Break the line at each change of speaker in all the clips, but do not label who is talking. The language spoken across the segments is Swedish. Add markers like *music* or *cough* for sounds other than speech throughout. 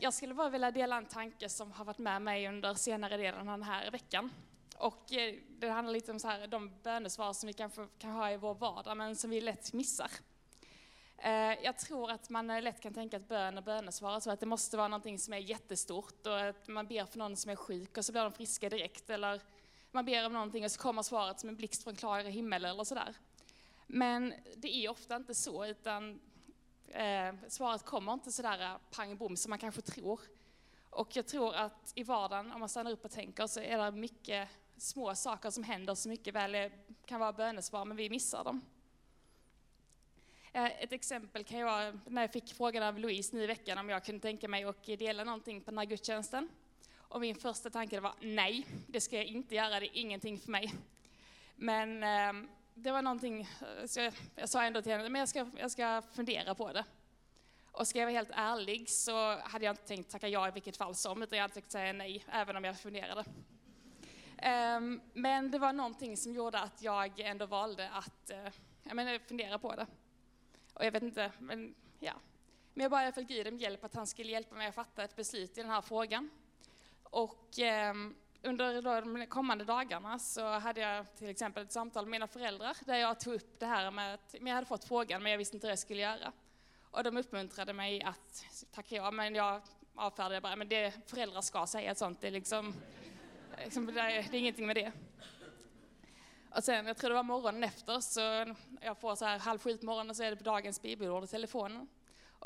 jag skulle bara vilja dela en tanke som har varit med mig under senare delen av den här veckan. Och eh, det handlar lite om så här, de bönesvar som vi kanske kan ha i vår vardag, men som vi lätt missar. Eh, jag tror att man eh, lätt kan tänka att bön och bönesvar, så att det måste vara någonting som är jättestort och att man ber för någon som är sjuk och så blir de friska direkt. Eller man ber om någonting och så kommer svaret som en blixt från klar himmel eller sådär. Men det är ofta inte så, utan eh, svaret kommer inte sådär eh, pang bom som man kanske tror. Och jag tror att i vardagen, om man stannar upp och tänker, så är det mycket små saker som händer som mycket väl kan vara bönesvar, men vi missar dem. Eh, ett exempel kan ju vara när jag fick frågan av Louise nu i veckan om jag kunde tänka mig att dela någonting på den här gudstjänsten. Och min första tanke var nej, det ska jag inte göra, det är ingenting för mig. Men eh, det var någonting, eh, så jag, jag, sa ändå till henne, men jag ska, jag ska fundera på det. Och ska jag vara helt ärlig så hade jag inte tänkt tacka ja i vilket fall som, utan jag hade tänkt säga nej, även om jag funderade. Um, men det var någonting som gjorde att jag ändå valde att uh, jag menar, fundera på det. Och jag vet inte, men ja. Men jag bad Gud om hjälp, att han skulle hjälpa mig att fatta ett beslut i den här frågan. Och um, under de kommande dagarna så hade jag till exempel ett samtal med mina föräldrar där jag tog upp det här med att jag hade fått frågan men jag visste inte hur jag skulle göra. Och de uppmuntrade mig att tacka ja, men jag avfärdade bara, men det föräldrar ska säga sånt, det är liksom, liksom det, är, det är ingenting med det. Och sen, jag tror det var morgonen efter, så jag får så här halv sju på morgonen så är det på dagens bibelord i telefonen.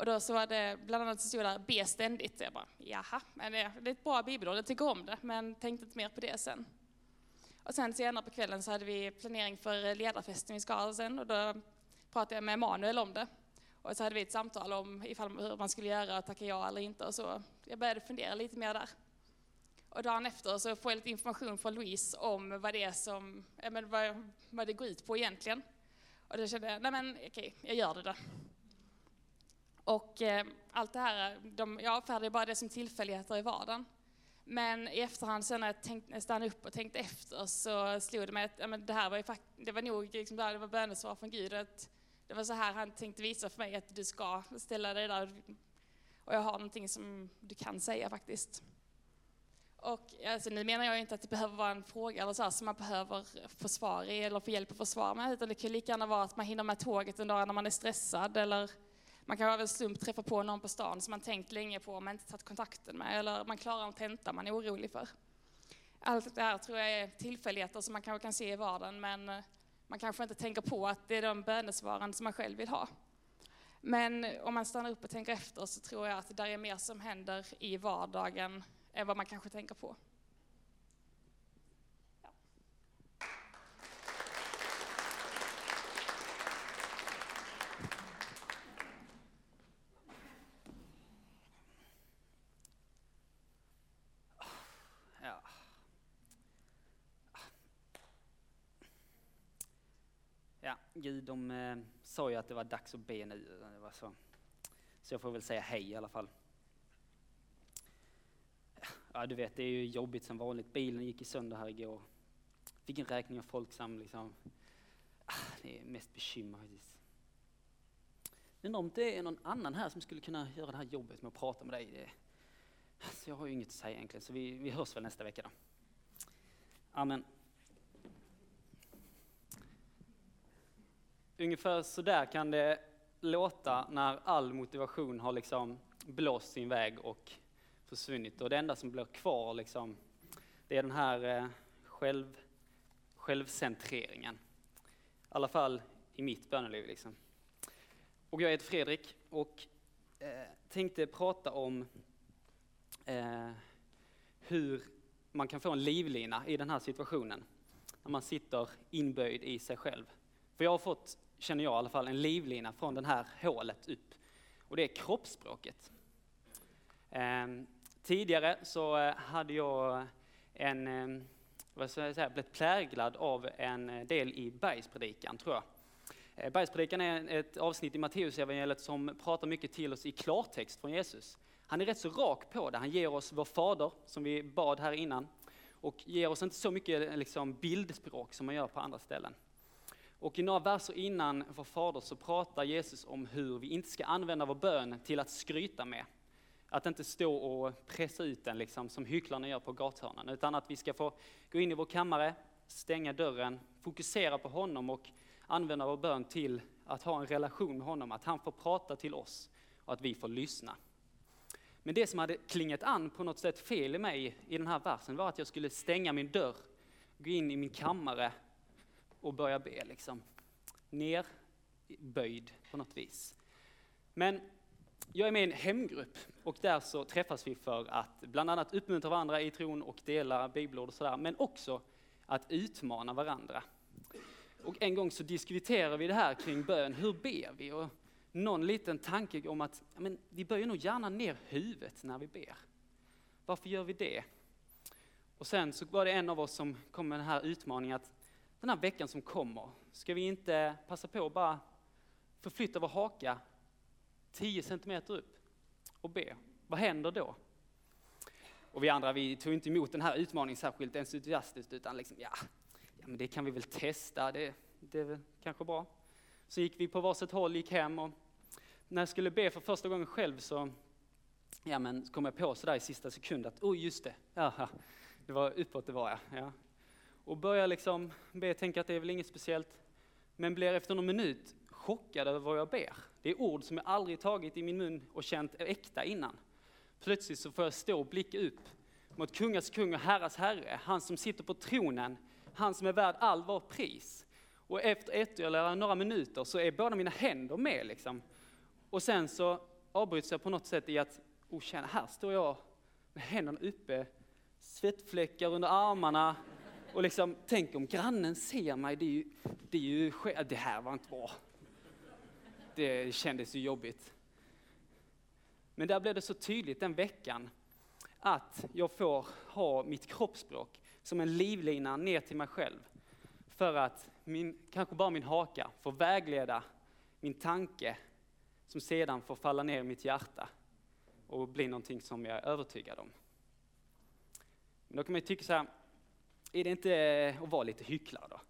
Och då så var det, bland annat så stod där, be ständigt. Jag bara, jaha, men det, det är ett bra bibelord, jag tycker om det, men tänkte inte mer på det sen. Och sen senare på kvällen så hade vi planering för ledarfesten vi ska ha sen och då pratade jag med Emanuel om det. Och så hade vi ett samtal om ifall, hur man skulle göra, och tacka ja eller inte. Och så jag började fundera lite mer där. Och dagen efter så får jag lite information från Louise om vad det är som, men vad, vad det går ut på egentligen. Och då kände jag, nej men okej, jag gör det då. Och eh, allt det här, de, jag avfärdade bara det som tillfälligheter i vardagen. Men i efterhand sen när jag, tänkte, stannade upp och tänkte efter så slog det mig att ja, men det här var ju fakt det var nog liksom, det var bönesvar från Gud. Att det var så här han tänkte visa för mig att du ska ställa dig där och jag har någonting som du kan säga faktiskt. Och alltså, nu menar jag inte att det behöver vara en fråga eller så här, som man behöver få svar i eller få hjälp att få svar med, utan det kan lika gärna vara att man hinner med tåget en dag när man är stressad eller man kan av en slump träffa på någon på stan som man tänkt länge på men inte tagit kontakten med, eller man klarar en tenta man är orolig för. Allt det här tror jag är tillfälligheter som man kanske kan se i vardagen, men eh, man kanske inte tänker på att det är de bönesvaren som man själv vill ha. Men eh, om man stannar upp och tänker efter så tror jag att det är mer som händer i vardagen än vad man kanske tänker på.
Gud, de eh, sa ju att det var dags att be nu. Det var så. så jag får väl säga hej i alla fall. Ja, du vet, det är ju jobbigt som vanligt. Bilen gick i sönder här igår. Fick en räkning av Folksam. Liksom. Ah, det är mest bekymmer faktiskt. Men om det är någon annan här som skulle kunna göra det här jobbet med att prata med dig. Det, alltså jag har ju inget att säga egentligen, så vi, vi hörs väl nästa vecka då. Amen. Ungefär så där kan det låta när all motivation har liksom blåst sin väg och försvunnit. Och det enda som blir kvar liksom, det är den här eh, själv, självcentreringen. I alla fall i mitt böneliv. Liksom. Och jag heter Fredrik och eh, tänkte prata om eh, hur man kan få en livlina i den här situationen. När man sitter inböjd i sig själv. För jag har fått känner jag i alla fall, en livlina från det här hålet upp. Och det är kroppsspråket. Eh, tidigare så eh, hade jag en, eh, vad ska jag säga, blivit präglad av en eh, del i bergspredikan, tror jag. Eh, bergspredikan är ett avsnitt i Matteusevangeliet som pratar mycket till oss i klartext från Jesus. Han är rätt så rak på det. Han ger oss vår fader, som vi bad här innan, och ger oss inte så mycket liksom, bildspråk som man gör på andra ställen. Och i några verser innan vår Fader så pratar Jesus om hur vi inte ska använda vår bön till att skryta med. Att inte stå och pressa ut den liksom, som hycklarna gör på gathörnan, utan att vi ska få gå in i vår kammare, stänga dörren, fokusera på honom och använda vår bön till att ha en relation med honom, att han får prata till oss och att vi får lyssna. Men det som hade klingat an på något sätt fel i mig i den här versen var att jag skulle stänga min dörr, gå in i min kammare och börja be liksom. Nerböjd på något vis. Men jag är med i en hemgrupp och där så träffas vi för att bland annat uppmuntra varandra i tron och dela bibelord och sådär, men också att utmana varandra. Och en gång så diskuterade vi det här kring bön, hur ber vi? Och någon liten tanke om att men, vi böjer nog gärna ner huvudet när vi ber. Varför gör vi det? Och sen så var det en av oss som kom med den här utmaningen att den här veckan som kommer, ska vi inte passa på att bara förflytta vår haka 10 centimeter upp och be? Vad händer då? Och vi andra vi tog inte emot den här utmaningen särskilt entusiastiskt utan liksom ja, ja men det kan vi väl testa, det, det är väl kanske bra. Så gick vi på varsitt håll, gick hem och när jag skulle be för första gången själv så ja, men kom jag på sådär i sista sekund att oj just det, Aha, det var uppåt det var jag. Ja. Och börjar liksom be, tänka att det är väl inget speciellt, men blir efter någon minut chockad över vad jag ber. Det är ord som jag aldrig tagit i min mun och känt äkta innan. Plötsligt så får jag stå och blicka upp mot kungars kung och herras herre, han som sitter på tronen, han som är värd all vår pris. Och efter ett eller några minuter så är båda mina händer med liksom. Och sen så avbryts jag på något sätt i att, oh tjena, här står jag med händerna uppe, svettfläckar under armarna och liksom, tänk om grannen ser mig, det är ju, det är ju, det här var inte bra. Det kändes ju jobbigt. Men där blev det så tydligt den veckan att jag får ha mitt kroppsspråk som en livlina ner till mig själv. För att min, kanske bara min haka får vägleda min tanke som sedan får falla ner i mitt hjärta och bli någonting som jag är övertygad om. Men då kan man ju tycka så här, är det inte eh, att vara lite hycklare då?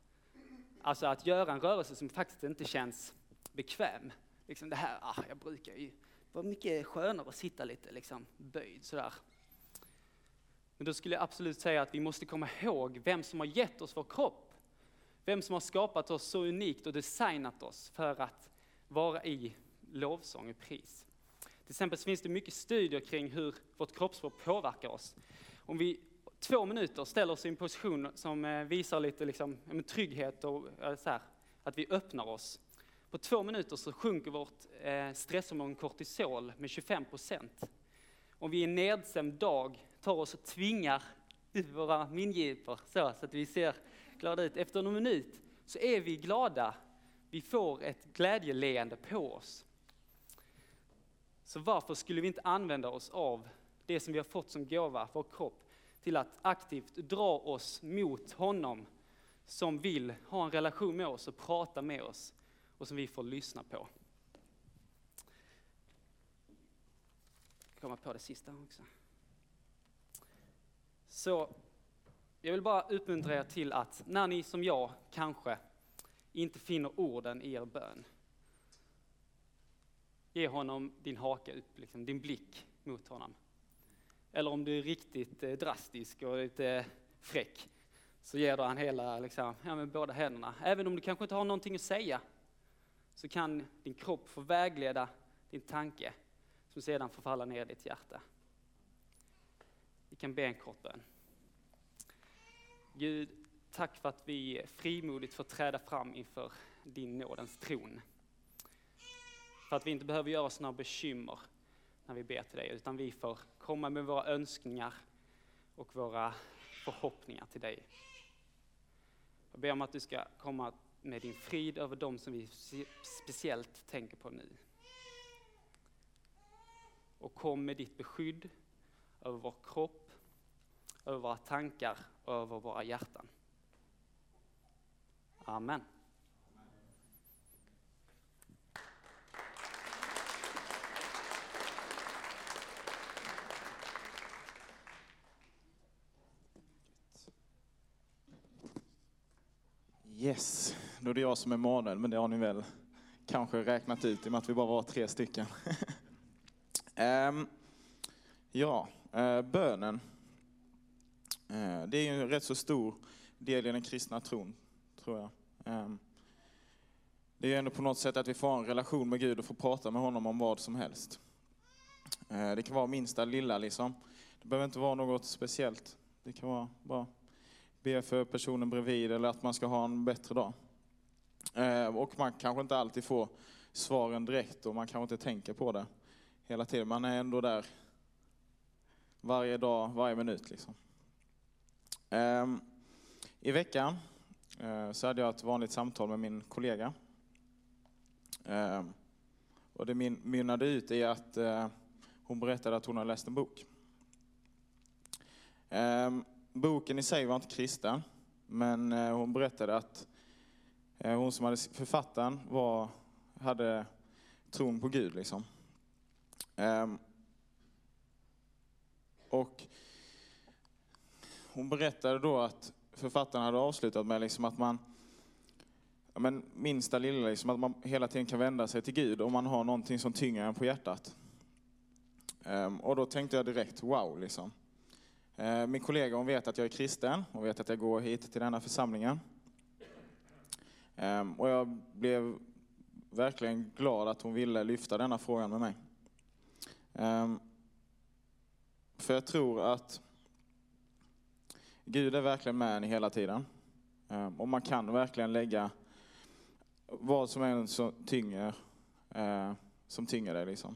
Alltså att göra en rörelse som faktiskt inte känns bekväm. Liksom det här, ah, jag brukar ju, vara mycket skönare att sitta lite liksom böjd sådär. Men då skulle jag absolut säga att vi måste komma ihåg vem som har gett oss vår kropp. Vem som har skapat oss så unikt och designat oss för att vara i lovsång och pris. Till exempel så finns det mycket studier kring hur vårt kroppsspråk påverkar oss. Om vi två minuter ställer oss i en position som eh, visar lite liksom, trygghet och eh, så här, att vi öppnar oss. På två minuter så sjunker vårt eh, stresshormon kortisol med 25 procent. Om vi en nedsämd dag tar oss och tvingar ut våra mingipor så, så att vi ser glada ut. Efter någon minut så är vi glada. Vi får ett glädjeleende på oss. Så varför skulle vi inte använda oss av det som vi har fått som gåva, vår kropp, till att aktivt dra oss mot honom som vill ha en relation med oss och prata med oss och som vi får lyssna på. Komma på det sista också. Så jag vill bara uppmuntra er till att när ni som jag kanske inte finner orden i er bön, ge honom din haka upp, liksom, din blick mot honom. Eller om du är riktigt eh, drastisk och lite fräck, så ger du han hela, liksom, ja, med båda händerna. Även om du kanske inte har någonting att säga, så kan din kropp få vägleda din tanke, som sedan får falla ner i ditt hjärta. Vi kan be en kort bön. Gud, tack för att vi frimodigt får träda fram inför din nådens tron. För att vi inte behöver göra oss några bekymmer när vi ber till dig, utan vi får komma med våra önskningar och våra förhoppningar till dig. Jag ber om att du ska komma med din frid över dem som vi speciellt tänker på nu. Och kom med ditt beskydd över vår kropp, över våra tankar och över våra hjärtan. Amen.
Yes, då är det jag som är Manuel, men det har ni väl kanske räknat ut i och med att vi bara var tre stycken. um, *laughs* Ja, uh, bönen. Uh, det är ju en rätt så stor del i den kristna tron, tror jag. Um, det är ju ändå på något sätt att vi får en relation med Gud och får prata med honom om vad som helst. Uh, det kan vara minsta lilla liksom. Det behöver inte vara något speciellt. Det kan vara bara be för personen bredvid eller att man ska ha en bättre dag. Eh, och man kanske inte alltid får svaren direkt och man kanske inte tänker på det hela tiden. Man är ändå där varje dag, varje minut. Liksom. Ehm, I veckan eh, så hade jag ett vanligt samtal med min kollega. Ehm, och det mynnade ut i att eh, hon berättade att hon har läst en bok. Ehm, Boken i sig var inte kristen, men eh, hon berättade att eh, hon som hade författaren var, hade tron på Gud. Liksom. Ehm, och hon berättade då att författaren hade avslutat med liksom att man, men minsta lilla, liksom att man hela tiden kan vända sig till Gud om man har någonting som tynger en på hjärtat. Ehm, och då tänkte jag direkt, wow liksom. Eh, min kollega hon vet att jag är kristen, hon vet att jag går hit till denna församlingen. Ehm, och jag blev verkligen glad att hon ville lyfta denna frågan med mig. Ehm, för jag tror att Gud är verkligen med en hela tiden. Ehm, och man kan verkligen lägga vad som än som tynger, eh, som tynger dig. Liksom.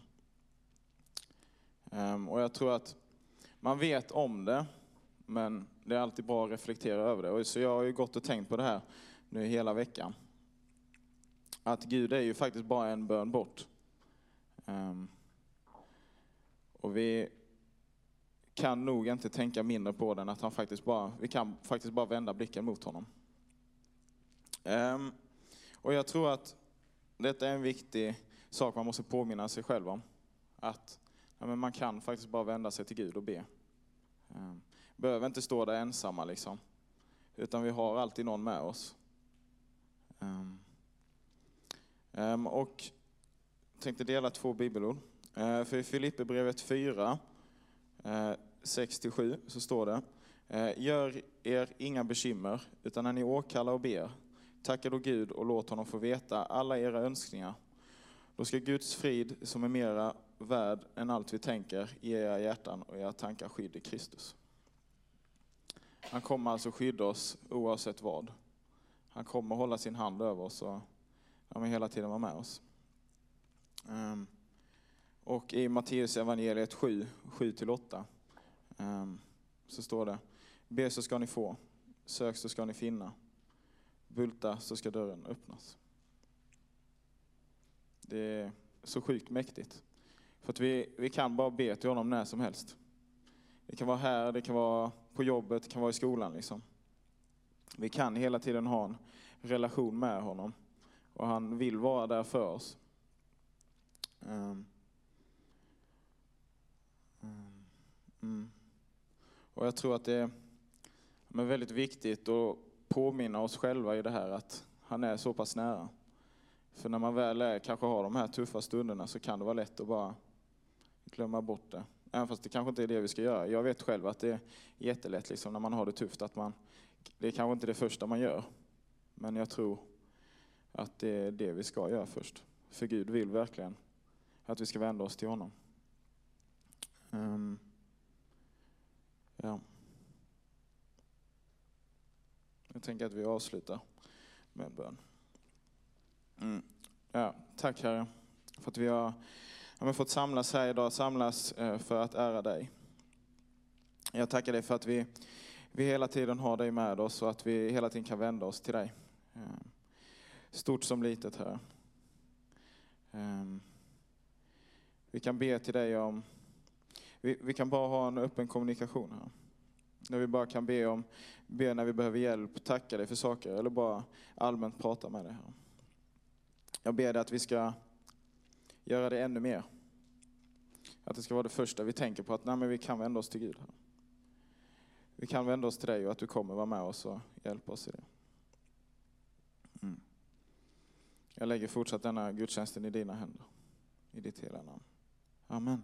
Och jag tror att man vet om det, men det är alltid bra att reflektera över det. Och så jag har ju gått och tänkt på det här nu hela veckan. Att Gud är ju faktiskt bara en bön bort. Ehm, och vi kan nog inte tänka mindre på den, att han faktiskt bara, vi kan faktiskt bara vända blicken mot honom. Ehm, och jag tror att detta är en viktig sak man måste påminna sig själv om. Att ja, man kan faktiskt bara vända sig till Gud och be. Ehm, behöver inte stå där ensamma liksom. Utan vi har alltid någon med oss. Ehm, ehm, och jag tänkte dela två bibelord. För i Filipperbrevet 4 6-7 eh, så står det, eh, gör er inga bekymmer, utan när ni åkallar och ber, tacka då Gud och låt honom få veta alla era önskningar. Då ska Guds frid, som är mera värd än allt vi tänker, ge era hjärtan och era tankar skydd i Kristus. Han kommer alltså skydda oss oavsett vad. Han kommer hålla sin hand över oss och ja, hela tiden vara med oss. Ehm, och i Matteus evangeliet 7, 7-8 ehm, så står det, be så ska ni få, sök så ska ni finna, bulta så ska dörren öppnas. Det är så sjukt mäktigt. För att vi, vi kan bara be till honom när som helst. Det kan vara här, det kan vara på jobbet, det kan vara i skolan. Liksom. Vi kan hela tiden ha en relation med honom. Och han vill vara där för oss. Um. Mm. Och jag tror att det är väldigt viktigt att påminna oss själva i det här att han är så pass nära. För när man väl är, kanske har de här tuffa stunderna så kan det vara lätt att bara glömma bort det. Även fast det kanske inte är det vi ska göra. Jag vet själv att det är jättelätt liksom, när man har det tufft att man, det är kanske inte det första man gör. Men jag tror att det är det vi ska göra först. För Gud vill verkligen att vi ska vända oss till honom. Um. Ja. Jag tänker att vi avslutar med en bön. Mm. Ja, tack Herre för att vi har har fått samlas här idag, samlas eh, för att ära dig. Jag tackar dig för att vi, vi hela tiden har dig med oss och att vi hela tiden kan vända oss till dig. Eh, stort som litet, Herre. Eh, vi kan be till dig om vi, vi kan bara ha en öppen kommunikation här. När vi bara kan be om, be när vi behöver hjälp, tacka dig för saker eller bara allmänt prata med dig. Här. Jag ber dig att vi ska göra det ännu mer. Att det ska vara det första vi tänker på, att nej, men vi kan vända oss till Gud. Här. Vi kan vända oss till dig och att du kommer vara med oss och hjälpa oss i det. Mm. Jag lägger fortsatt denna gudstjänsten i dina händer. I ditt hela namn. Amen.